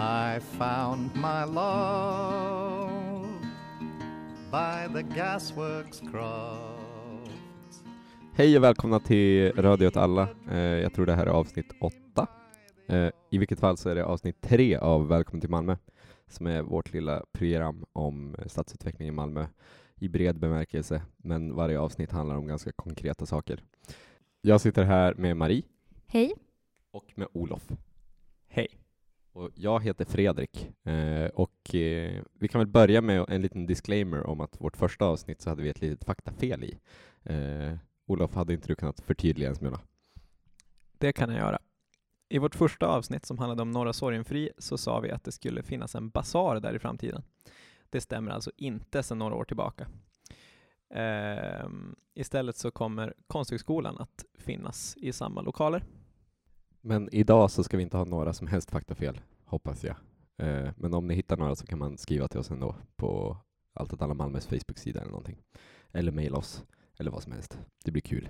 I found my love by the gasworks cross. Hej och välkomna till Radio åt alla. Eh, jag tror det här är avsnitt åtta. Eh, I vilket fall så är det avsnitt tre av Välkommen till Malmö, som är vårt lilla program om stadsutveckling i Malmö i bred bemärkelse, men varje avsnitt handlar om ganska konkreta saker. Jag sitter här med Marie Hej. och med Olof. Och jag heter Fredrik eh, och eh, vi kan väl börja med en liten disclaimer om att vårt första avsnitt så hade vi ett litet faktafel i. Eh, Olof, hade inte du kunnat förtydliga en smula? Det kan jag göra. I vårt första avsnitt som handlade om Norra Sorgenfri så sa vi att det skulle finnas en basar där i framtiden. Det stämmer alltså inte sedan några år tillbaka. Ehm, istället så kommer Konsthögskolan att finnas i samma lokaler. Men idag så ska vi inte ha några som helst faktafel, hoppas jag. Eh, men om ni hittar några så kan man skriva till oss ändå på Allt åt alla Malmös Facebook-sida eller någonting. Eller mejla oss, eller vad som helst. Det blir kul.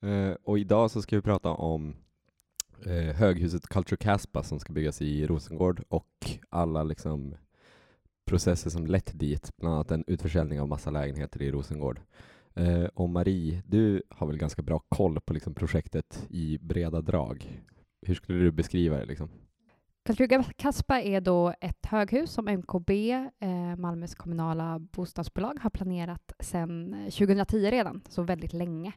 Eh, och idag så ska vi prata om eh, höghuset Culture Caspa som ska byggas i Rosengård och alla liksom processer som lett dit, bland annat en utförsäljning av massa lägenheter i Rosengård. Eh, och Marie, du har väl ganska bra koll på liksom projektet i breda drag. Hur skulle du beskriva det? Liksom? Kulturga Kaspa är då ett höghus som MKB, eh, Malmös kommunala bostadsbolag, har planerat sedan eh, 2010 redan, så väldigt länge.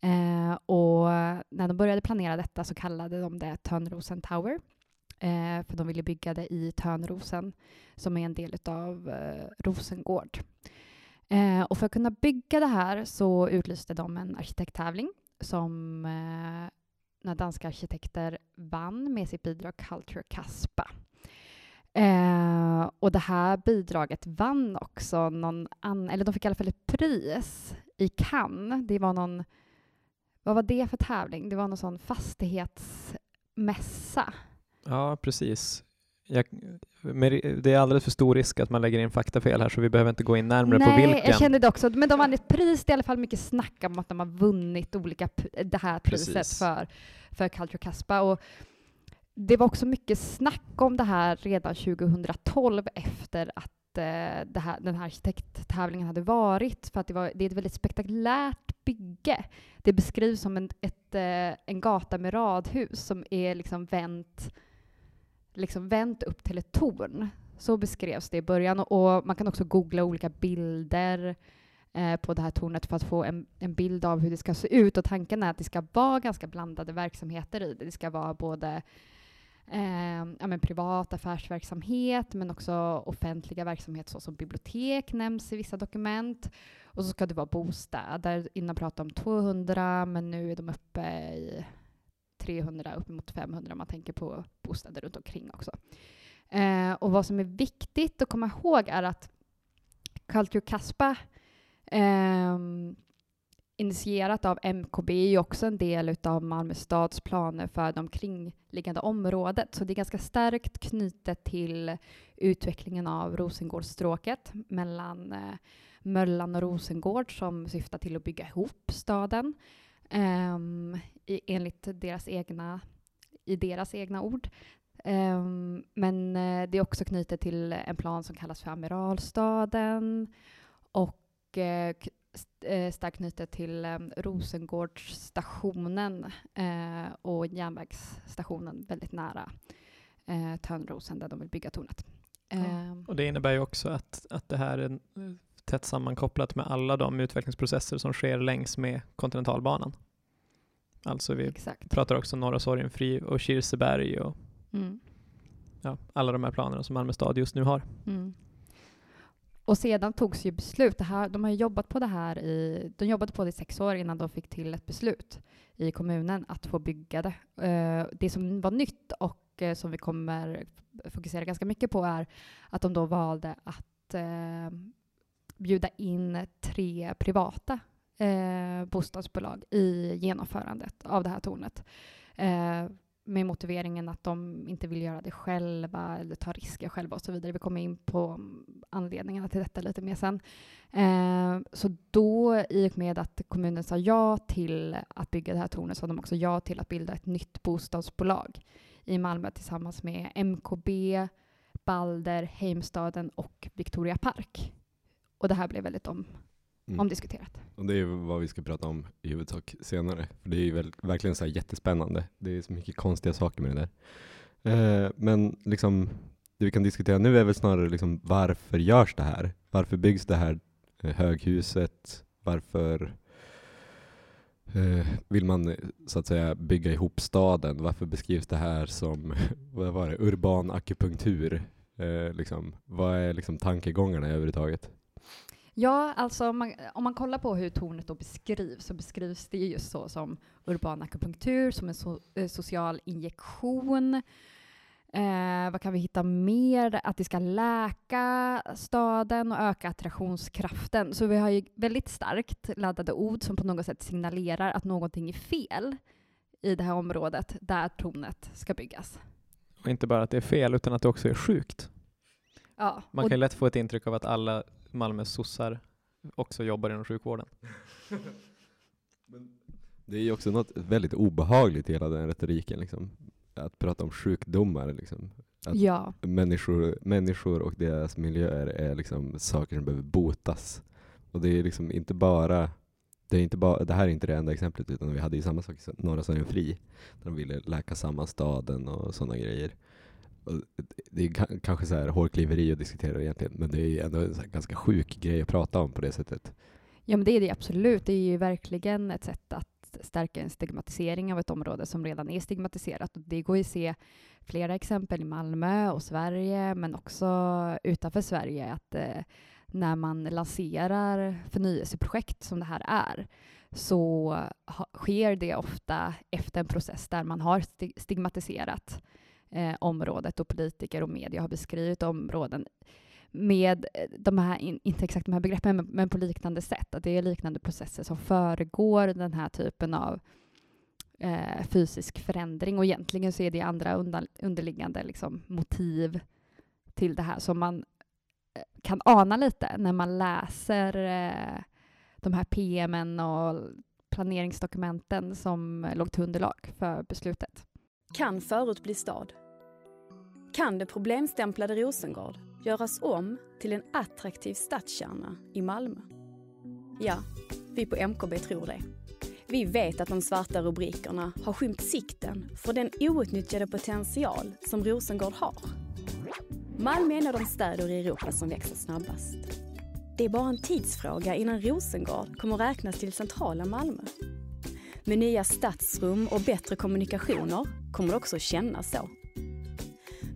Eh, och när de började planera detta så kallade de det Törnrosen Tower, eh, för de ville bygga det i Törnrosen, som är en del av eh, Rosengård. Eh, och för att kunna bygga det här så utlyste de en arkitekttävling som eh, några danska arkitekter vann med sitt bidrag Culture Caspa. Eh, och det här bidraget vann också någon annan, eller de fick i alla fall ett pris i Cannes. Det var någon, vad var det för tävling? Det var någon sån fastighetsmässa. Ja, precis. Jag, det är alldeles för stor risk att man lägger in faktafel här så vi behöver inte gå in närmare Nej, på vilken. jag kände det också. Men de vann ett pris. Det är i alla fall mycket snack om att de har vunnit olika, det här priset Precis. för, för Culture Caspa. Och det var också mycket snack om det här redan 2012 efter att eh, här, den här arkitekttävlingen hade varit. För att det, var, det är ett väldigt spektakulärt bygge. Det beskrivs som en, ett, eh, en gata med radhus som är liksom vänt, liksom vänt upp till ett torn. Så beskrevs det i början. Och, och man kan också googla olika bilder eh, på det här tornet för att få en, en bild av hur det ska se ut. Och tanken är att det ska vara ganska blandade verksamheter i det. Det ska vara både eh, ja, men privat affärsverksamhet men också offentliga verksamheter såsom bibliotek nämns i vissa dokument. Och så ska det vara bostäder. Innan pratade om 200 men nu är de uppe i 300, uppemot 500 om man tänker på bostäder runt omkring också. Eh, och vad som är viktigt att komma ihåg är att Culture Caspa eh, initierat av MKB är ju också en del av Malmö stads planer för det omkringliggande området. Så det är ganska starkt knutet till utvecklingen av Rosengårdsstråket mellan eh, Möllan och Rosengård som syftar till att bygga ihop staden Um, i, enligt deras egna, i deras egna ord. Ehm, men eh, det är också knutet till en plan som kallas för Amiralstaden och eh, starkt knutet till eh, Rosengårdsstationen eh, och järnvägsstationen väldigt nära eh, Törnrosen där de vill bygga tornet. Ehm, Och det innebär ju också att, att det här är tätt sammankopplat med alla de utvecklingsprocesser som sker längs med kontinentalbanan. Alltså vi Exakt. pratar också Norra Sorgenfri och Kirseberg och Mm. ja, alla de här planerna som Malmö stad just nu har. Mm. Och sedan togs ju beslut. Det här, de har ju jobbat på det här i, de jobbade på det i sex år innan de fick till ett beslut i kommunen att få bygga det. Eh, det som var nytt och eh, som vi kommer fokusera ganska mycket på är att de då valde att eh, bjuda in tre privata eh, bostadsbolag i genomförandet av det här tornet. Eh, med motiveringen att de inte vill göra det själva eller ta risker själva och så vidare. Vi kommer in på anledningarna till detta lite mer sen. Eh, så då, i och med att kommunen sa ja till att bygga det här tornet, sa de också ja till att bilda ett nytt bostadsbolag i Malmö tillsammans med MKB, Balder, Heimstaden och Victoria Park. Och det här blev väldigt om, Mm. omdiskuterat. Och det är vad vi ska prata om i huvudsak senare. För det är väl, verkligen så jättespännande. Det är så mycket konstiga saker med det där. Eh, men liksom, det vi kan diskutera nu är väl snarare liksom varför görs det här? Varför byggs det här eh, höghuset? Varför eh, vill man eh, så att säga bygga ihop staden? Varför beskrivs det här som vad var det, urban akupunktur? Eh, liksom, vad är liksom tankegångarna överhuvudtaget? Ja, alltså om man, om man kollar på hur tornet då beskrivs så beskrivs det just så som urban akupunktur, som en so, eh, social injektion. Eh, vad kan vi hitta mer? Att det ska läka staden och öka attraktionskraften. Så vi har ju väldigt starkt laddade ord som på något sätt signalerar att någonting är fel i det här området där tornet ska byggas. Och inte bara att det är fel, utan att det också är sjukt. Ja, Man kan ju lätt få ett intryck av att alla Malmös sossar också jobbar inom sjukvården. Det är ju också något väldigt obehagligt i hela den retoriken. Liksom. Att prata om sjukdomar. Liksom. Att ja. människor, människor och deras miljöer är liksom saker som behöver botas. Och det är liksom inte bara det, är inte bara, det här är inte det enda exemplet, utan vi hade ju samma sak i Norra Sorgenfri, där de ville läka samman staden och sådana grejer. Det är kanske så här hårklyveri att diskutera egentligen, men det är ju ändå en så här ganska sjuk grej att prata om på det sättet. Ja, men det är det absolut. Det är ju verkligen ett sätt att stärka en stigmatisering av ett område som redan är stigmatiserat. Och det går ju att se flera exempel i Malmö och Sverige, men också utanför Sverige, att eh, när man lanserar förnyelseprojekt som det här är, så ha, sker det ofta efter en process där man har stigmatiserat eh, området och politiker och media har beskrivit områden med eh, de här, inte exakt de här begreppen, men, men på liknande sätt. Att det är liknande processer som föregår den här typen av eh, fysisk förändring. Och egentligen så är det andra undan, underliggande liksom, motiv till det här som man eh, kan ana lite när man läser eh, de här PMen och planeringsdokumenten som låg till underlag för beslutet. Kan förut bli stad? Kan det problemstämplade Rosengård göras om till en attraktiv stadskärna i Malmö? Ja, vi på MKB tror det. Vi vet att de svarta rubrikerna har skymt sikten för den outnyttjade potential som Rosengård har. Malmö är en av de städer i Europa som växer snabbast. Det är bara en tidsfråga innan Rosengård kommer räknas till centrala Malmö. Med nya stadsrum och bättre kommunikationer kommer det också kännas så.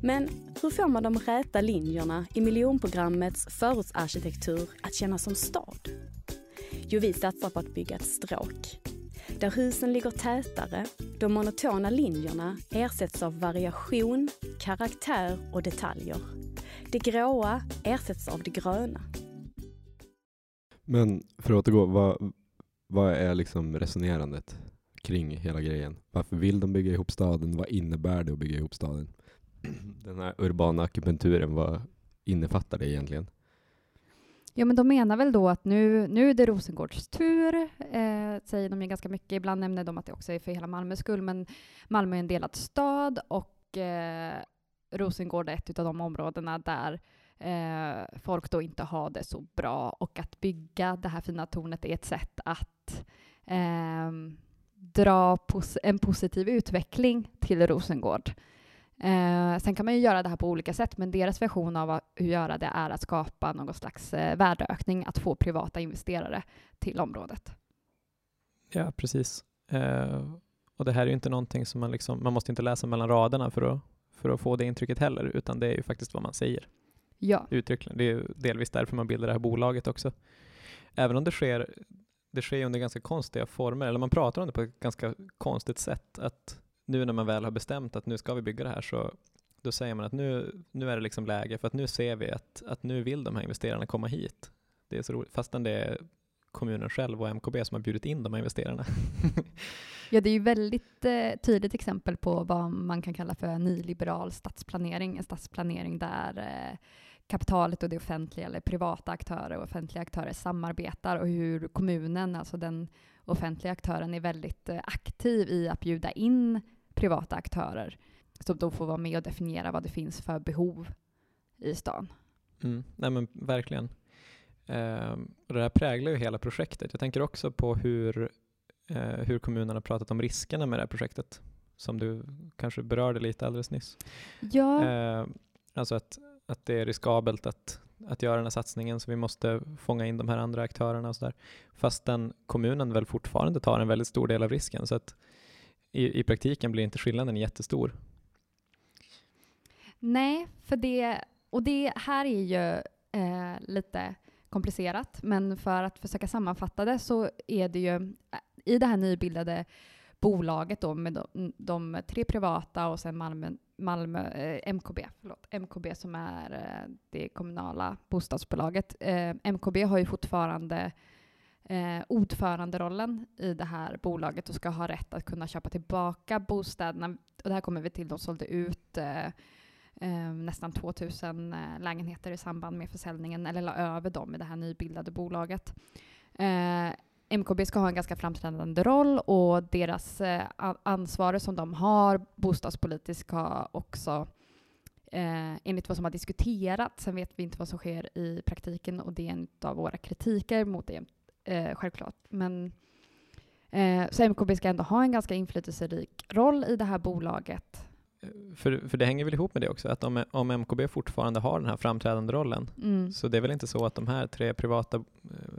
Men hur får man de räta linjerna i miljonprogrammets förortsarkitektur att kännas som stad? Jo, vi satsar på att bygga ett stråk. Där husen ligger tätare, de monotona linjerna ersätts av variation, karaktär och detaljer. Det gråa ersätts av det gröna. Men för att återgå, vad, vad är liksom resonerandet kring hela grejen? Varför vill de bygga ihop staden? Vad innebär det att bygga ihop staden? Den här urbana akupunkturen, vad innefattar det egentligen? Ja, men de menar väl då att nu, nu är det Rosengårds tur, eh, säger de ju ganska mycket. Ibland nämner de att det också är för hela Malmös skull, men Malmö är en delad stad och eh, Rosengård är ett av de områdena där eh, folk då inte har det så bra och att bygga det här fina tornet är ett sätt att ehm, dra pos en positiv utveckling till Rosengård. Eh, sen kan man ju göra det här på olika sätt, men deras version av att hur göra det är att skapa någon slags eh, värdeökning, att få privata investerare till området. Ja, precis. Eh, och det här är ju inte någonting som man liksom, man måste inte läsa mellan raderna för att, för att få det intrycket heller, utan det är ju faktiskt vad man säger Ja, uttryckligen. Det är ju delvis därför man bildar det här bolaget också. Även om det sker, det sker under ganska konstiga former, eller man pratar om det på ett ganska konstigt sätt, att nu när man väl har bestämt att nu ska vi bygga det här så då säger man att nu, nu är det liksom läge för att nu ser vi att, att nu vill de här investerarna komma hit. Det är så roligt, fastän det är kommunen själv och MKB som har bjudit in de här investerarna. ja det är ju väldigt eh, tydligt exempel på vad man kan kalla för nyliberal stadsplanering, en stadsplanering där eh, kapitalet och det offentliga eller privata aktörer och offentliga aktörer samarbetar och hur kommunen, alltså den offentliga aktören, är väldigt eh, aktiv i att bjuda in privata aktörer. som då får vara med och definiera vad det finns för behov i stan. Mm. Nej men verkligen. Ehm, och det här präglar ju hela projektet. Jag tänker också på hur, eh, hur kommunen har pratat om riskerna med det här projektet, som du kanske berörde lite alldeles nyss. Ja, Ehm, alltså att, att det är riskabelt att, att göra den här satsningen, så vi måste fånga in de här andra aktörerna och sådär. Fastän kommunen väl fortfarande tar en väldigt stor del av risken, så att i, i praktiken blir inte skillnaden jättestor. nej, för det, och det här är ju eh, lite komplicerat, men för att försöka sammanfatta det så är det ju eh, i det här nybildade bolaget då med de, de tre privata och sen Malmö, Malmö eh, MKB, förlåt, MKB som är eh, det kommunala bostadsbolaget. Eh, MKB har ju fortfarande eh, ordföranderollen i det här bolaget och ska ha rätt att kunna köpa tillbaka bostäderna. Och det här kommer vi till, de sålde ut eh, eh, nästan 2000 eh, lägenheter i samband med försäljningen, eller la över dem i det här nybildade bolaget. Eh, MKB ska ha en ganska framträdande roll och deras eh, ansvar som de har bostadspolitiskt ska också Eh, enligt vad som har diskuterats, sen vet vi inte vad som sker i praktiken och det är en av våra kritiker mot det, eh, självklart. Men eh, så MKB ska ändå ha en ganska inflytelserik roll i det här bolaget. För, för det hänger väl ihop med det också, att om, om MKB fortfarande har den här framträdande rollen, Mm. så det är väl inte så att de här tre privata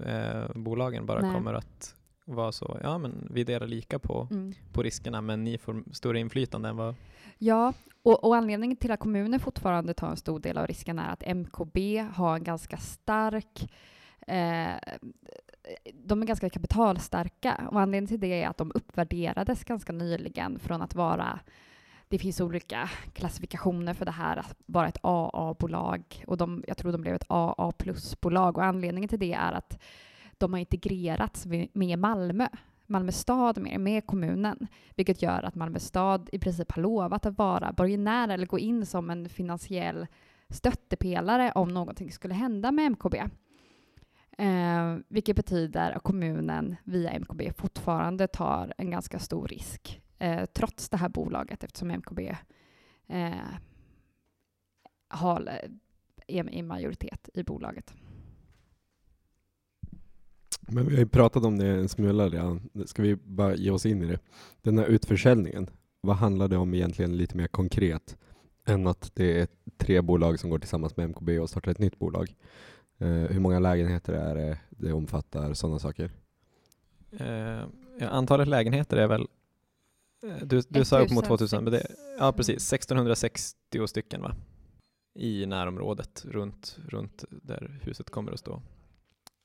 eh, bolagen bara Nej. kommer att vara så, ja men vi delar lika på, Mm. på riskerna, men ni får större inflytande än vad... Ja, och, och anledningen till att kommunen fortfarande tar en stor del av risken är att MKB har en ganska stark eh, de är ganska kapitalstarka och anledningen till det är att de uppvärderades ganska nyligen från att vara det finns olika klassifikationer för det här att vara ett AA-bolag och de, jag tror de blev ett AA plus-bolag och anledningen till det är att de har integrerats med Malmö, Malmö stad med, med kommunen, vilket gör att Malmö stad i princip har lovat att vara borgenär eller gå in som en finansiell stöttepelare om någonting skulle hända med MKB. Eh, vilket betyder att kommunen via MKB fortfarande tar en ganska stor risk eh, trots det här bolaget eftersom MKB eh, har är i majoritet i bolaget. Men vi har ju pratat om det en smula redan. Ska vi bara ge oss in i det? Den här utförsäljningen, vad handlar det om egentligen lite mer konkret än att det är tre bolag som går tillsammans med MKB och startar ett nytt bolag? Eh, hur många lägenheter är det det omfattar? Sådana saker. Eh, ja, antalet lägenheter är väl, eh, du, du sa upp mot 2000, men det, ja precis, 1660 stycken va? I närområdet runt, runt där huset kommer att stå.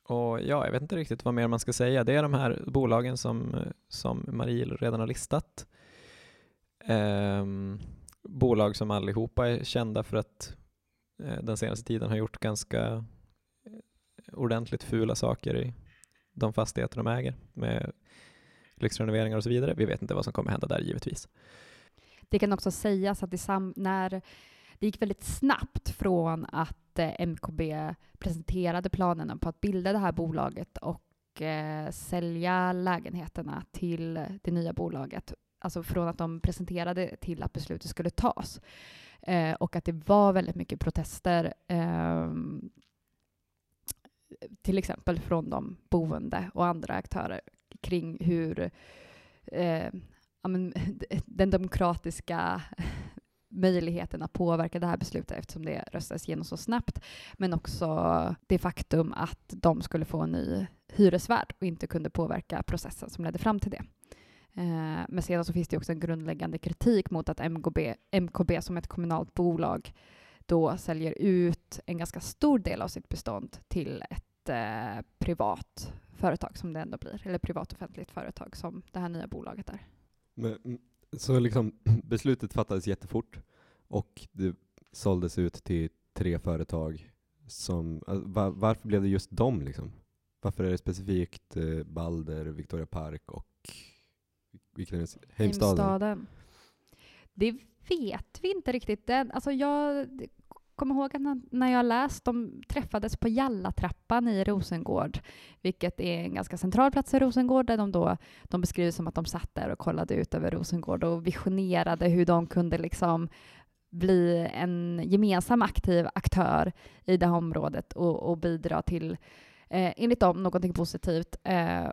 Och ja, jag vet inte riktigt vad mer man ska säga. Det är de här bolagen som, eh, som Marie redan har listat. Ehm, bolag som allihopa är kända för att eh, den senaste tiden har gjort ganska eh, ordentligt fula saker i de fastigheter de äger med lyxrenoveringar och så vidare. Vi vet inte vad som kommer hända där givetvis. Det kan också sägas att det, sam- när det gick väldigt snabbt från att eh, MKB presenterade planerna på att bilda det här bolaget och eh, sälja lägenheterna till det nya bolaget. Alltså från att de presenterade till att beslutet skulle tas. Eh, och att det var väldigt mycket protester ehm, till exempel från de boende och andra aktörer kring hur eh, ja, men, den demokratiska möjligheten att påverka det här beslutet eftersom det röstades igenom så snabbt. Men också det faktum att de skulle få en ny hyresvärd och inte kunde påverka processen som ledde fram till det. Eh, men sedan så finns det också en grundläggande kritik mot att MKB, MKB som ett kommunalt bolag då säljer ut en ganska stor del av sitt bestånd till ett eh, privat företag som det ändå blir, eller privat offentligt företag som det här nya bolaget är. Men, mm, så liksom beslutet fattades jättefort och det såldes ut till tre företag som, alltså, va- varför blev det just dem liksom? Varför är det specifikt eh, Balder, Victoria Park och vilken är det? Heimstaden? Heimstaden. Det vet vi inte riktigt. Den, alltså jag kommer ihåg att när- jag läst, de träffades på Jallatrappan i Rosengård, vilket är en ganska central plats i Rosengård, där de då, de beskriver som att de satt där och kollade ut över Rosengård och visionerade hur de kunde liksom bli en gemensam aktiv aktör i det här området och, och bidra till, eh, enligt dem, någonting positivt. Eh,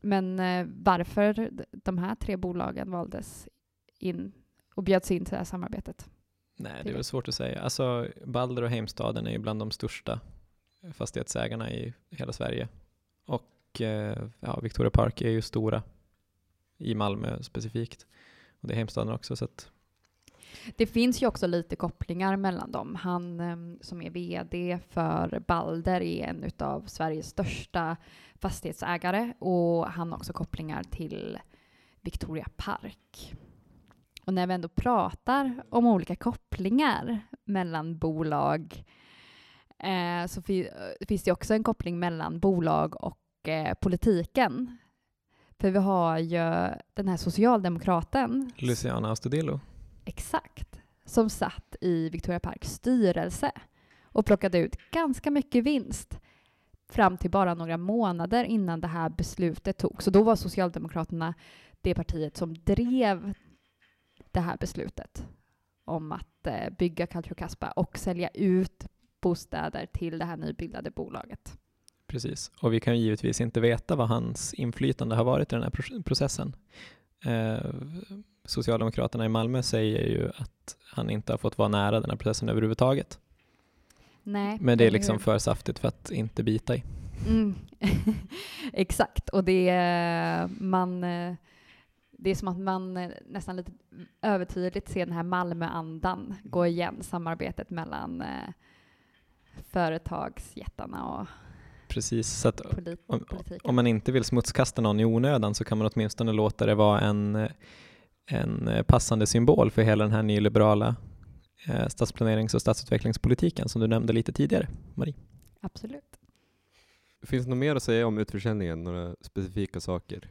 men eh, varför de här tre bolagen valdes in och bjöds in till det här samarbetet? Nej, det är väl svårt att säga. Alltså, Balder och Heimstaden är ju bland de största fastighetsägarna i hela Sverige. Och eh, ja, Victoria Park är ju stora i Malmö specifikt. Och det är Heimstaden också. Så att, Det finns ju också lite kopplingar mellan dem. Han eh, som är VD för Balder är en av Sveriges största fastighetsägare och han har också kopplingar till Victoria Park. Och när vi ändå pratar om olika kopplingar mellan bolag eh, så eh, finns det också en koppling mellan bolag och eh, politiken. För vi har ju den här socialdemokraten Luciana Astudillo. Exakt. Som satt i Victoria Parks styrelse och plockade ut ganska mycket vinst fram till bara några månader innan det här beslutet togs. Så då var Socialdemokraterna det partiet som drev det här beslutet om att eh, bygga Culture Caspa och sälja ut bostäder till det här nybildade bolaget. Precis. Och vi kan ju givetvis inte veta vad hans inflytande har varit i den här pro- processen. Eh, Socialdemokraterna i Malmö säger ju att han inte har fått vara nära den här processen överhuvudtaget. Nej, Men det är liksom för saftigt för att inte bita i. Mm. Exakt, och det är, man, eh, det är som att man eh, nästan lite övertydligt ser den här Malmöandan gå igen, samarbetet mellan eh, företagsjättarna och Precis, så att polit- om, om man inte vill smutskasta någon i onödan så kan man åtminstone låta det vara en, en passande symbol för hela den här nyliberala eh, stadsplanerings och stadsutvecklingspolitiken som du nämnde lite tidigare, Marie. Absolut. Finns det något mer att säga om utförsäljningen? Några specifika saker?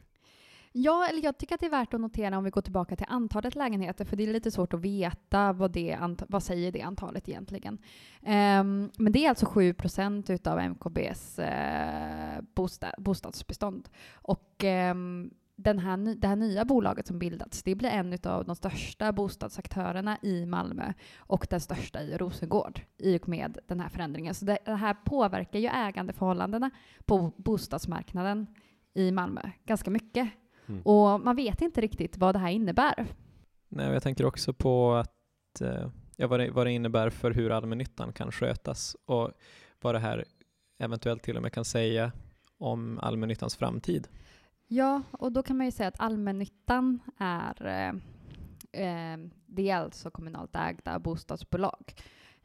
Ja, eller jag tycker att det är värt att notera om vi går tillbaka till antalet lägenheter, för det är lite svårt att veta vad, det ant- vad säger det antalet egentligen. Um, men det är alltså 7 procent utav MKBs uh, eh, bostad, bostadsbestånd. Och um, den här, ny- det här nya bolaget som bildats, det blir en av de största bostadsaktörerna i Malmö och den största i Rosengård i och med den här förändringen. Så det, det här påverkar ju ägandeförhållandena på bostadsmarknaden i Malmö ganska mycket. Mm. Och man vet inte riktigt vad det här innebär. Nej, jag tänker också på att, eh, ja, vad, det, vad det innebär för hur allmännyttan kan skötas och vad det här eventuellt till och med kan säga om allmännyttans framtid. Ja, och då kan man ju säga att allmännyttan är, eh, eh, det är alltså kommunalt ägda bostadsbolag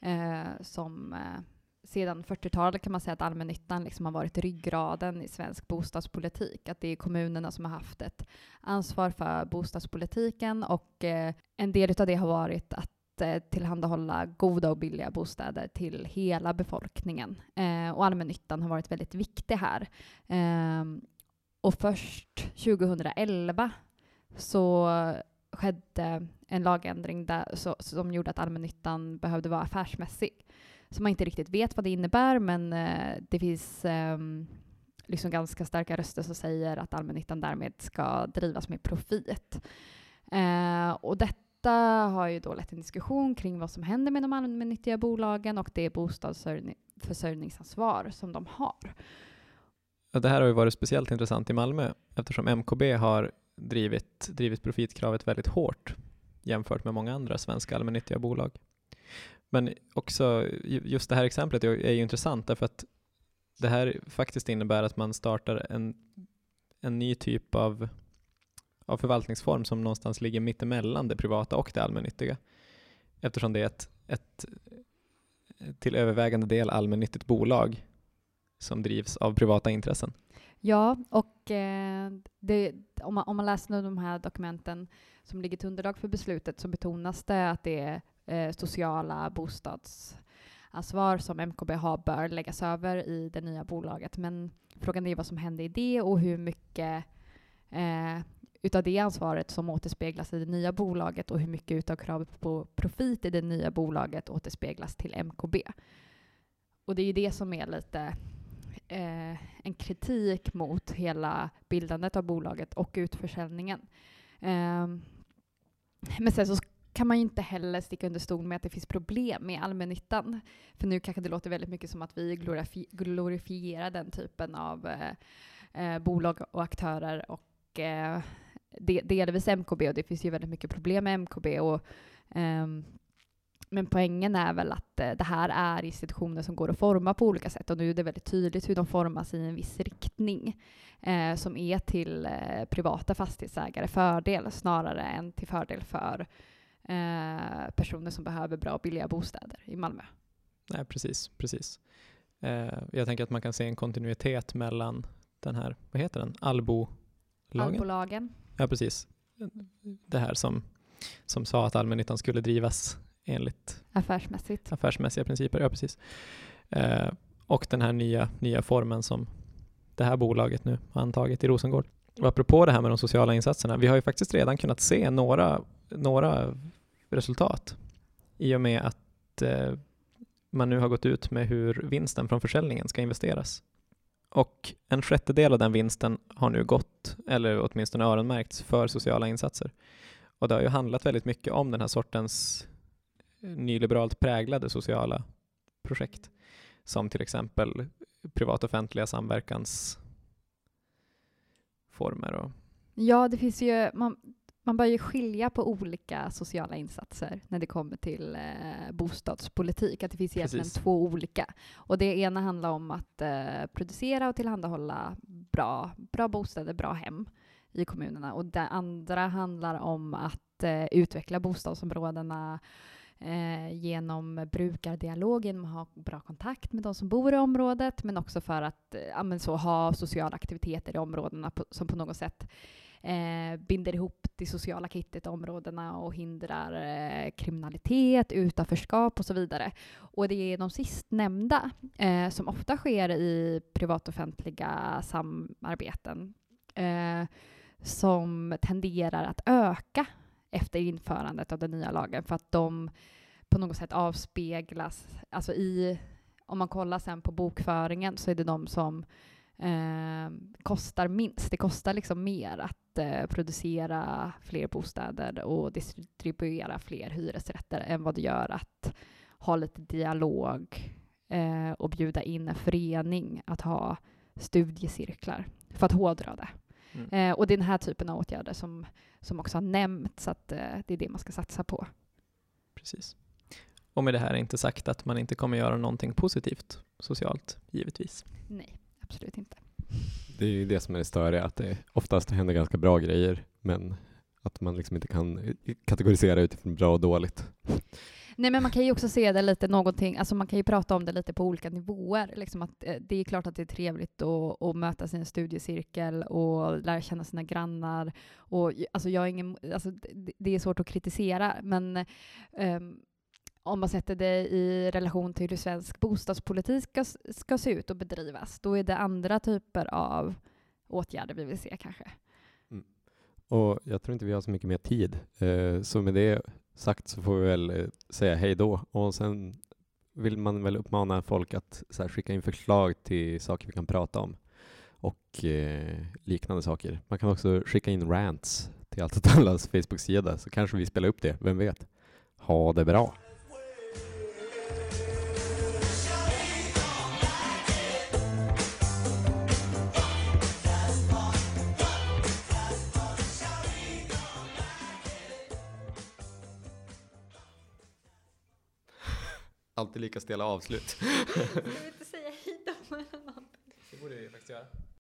eh, som eh, sedan 40-talet kan man säga att allmännyttan liksom har varit ryggraden i svensk bostadspolitik. Att det är kommunerna som har haft ett ansvar för bostadspolitiken och eh, en del av det har varit att eh, tillhandahålla goda och billiga bostäder till hela befolkningen. Eh, och allmännyttan har varit väldigt viktig här. Ehm, och först 2011 så skedde en lagändring där, så, som gjorde att allmännyttan behövde vara affärsmässig. Så man inte riktigt vet vad det innebär, men eh, det finns ehm, liksom ganska starka röster som säger att allmännyttan därmed ska drivas med profit. Eh, och detta har ju då lett till en diskussion kring vad som händer med de allmännyttiga bolagen och det bostadsförsörjningsansvar som de har. Det här har ju varit speciellt intressant i Malmö eftersom MKB har drivit, drivit profitkravet väldigt hårt jämfört med många andra svenska allmännyttiga bolag. Men också just det här exemplet är är ju intressant därför att det här faktiskt innebär att man startar en, en ny typ av, av förvaltningsform som någonstans ligger mittemellan det privata och det allmännyttiga. Eftersom det är ett, ett till övervägande del allmännyttigt bolag som drivs av privata intressen. Ja, och eh, det, om, man, om man läser nu de här dokumenten som ligger till underlag för beslutet så betonas det att det är eh, sociala bostadsansvar som MKB har bör läggas över i det nya bolaget. Men frågan är vad som händer i det och hur mycket, eh, utav det ansvaret som återspeglas i det nya bolaget och hur mycket utav kravet på profit i det nya bolaget återspeglas till MKB. Och det är ju det som är lite eh, en kritik mot hela bildandet av bolaget och utförsäljningen. Eh, men sen så kan man ju inte heller sticka under stol med att det finns problem med allmännyttan. För nu kanske det låter väldigt mycket som att vi glorifi glorifierar den typen av eh, eh bolag och aktörer och eh, det, delvis MKB och det finns ju väldigt mycket problem med MKB. Och, ehm, men poängen är väl att eh, det här är institutioner som går att forma på olika sätt och nu är det väldigt tydligt hur de formas i en viss riktning eh, som är till eh, privata fastighetsägare fördel snarare än till fördel för eh, personer som behöver bra och billiga bostäder i Malmö. Nej, precis, precis. Eh, jag tänker att man kan se en kontinuitet mellan den här, vad heter den, Allbo Allbolagen. Ja, precis. Det här som, som sa att allmännyttan skulle drivas enligt Affärsmässigt. affärsmässiga principer. Ja, precis. Eh, och den här nya, nya formen som det här bolaget nu har antagit i Rosengård. Och apropå det här med de sociala insatserna, vi har ju faktiskt redan kunnat se några, några resultat i och med att eh, man nu har gått ut med hur vinsten från försäljningen ska investeras. Och en sjättedel av den vinsten har nu gått, eller åtminstone öronmärkts, för sociala insatser. Och det har ju handlat väldigt mycket om den här sortens eh, nyliberalt präglade sociala projekt, som till exempel privat-offentliga samverkans samverkansformer. Och, Ja, det finns ju, man, man bör ju skilja på olika sociala insatser när det kommer till eh, bostadspolitik. Att det finns egentligen Precis. två olika. Och det ena handlar om att eh, producera och tillhandahålla bra, bra bostäder, bra hem i kommunerna. Och det andra handlar om att eh, utveckla bostadsområdena eh, genom brukardialog, genom att ha bra kontakt med de som bor i området, men också för att eh, men så, ha sociala aktiviteter i områdena på, som på något sätt eh, binder ihop det sociala kittet i områdena och hindrar eh, kriminalitet, utanförskap och så vidare. Och det är de sistnämnda eh, som ofta sker i privat-offentliga samarbeten eh, som tenderar att öka efter införandet av den nya lagen för att de på något sätt avspeglas, alltså i, om man kollar sen på bokföringen så är det de som eh, kostar minst. Det kostar liksom mer att eh, producera fler bostäder och distribuera fler hyresrätter än vad det gör att ha lite dialog eh, och bjuda in en förening att ha studiecirklar, för att hårdra det. Mm. Eh, och det är den här typen av åtgärder som, som också har nämnts, att eh, det är det man ska satsa på. precis. Och med det här är inte sagt att man inte kommer göra någonting positivt socialt, givetvis. Nej, absolut inte. Det är ju det som är det störiga, att det oftast händer ganska bra grejer, men att man liksom inte kan eh, kategorisera utifrån bra och dåligt. Nej, men man kan ju också se det lite någonting, alltså man kan ju prata om det lite på olika nivåer. Liksom att, eh, det är klart att det är trevligt att, att mötas i en studiecirkel och lära känna sina grannar. Och, alltså jag är ingen, alltså det, det är svårt att kritisera, men ehm, om man sätter det i relation till hur svensk bostadspolitik ska, ska se ut och bedrivas, då är det andra typer av åtgärder vi vill se kanske. Mm. Och jag tror inte vi har så mycket mer tid. Eh, Så med det sagt så får vi väl eh, säga hej då. Och sen vill man väl uppmana folk att så här, skicka in förslag till saker vi kan prata om och eh, liknande saker. Man kan också skicka in rants till Allt åt allas Facebook-sida så kanske vi spelar upp det, vem vet? Ha det bra! Alltid lika stela avslut. Ska vi inte säga hej då? Det borde vi faktiskt göra.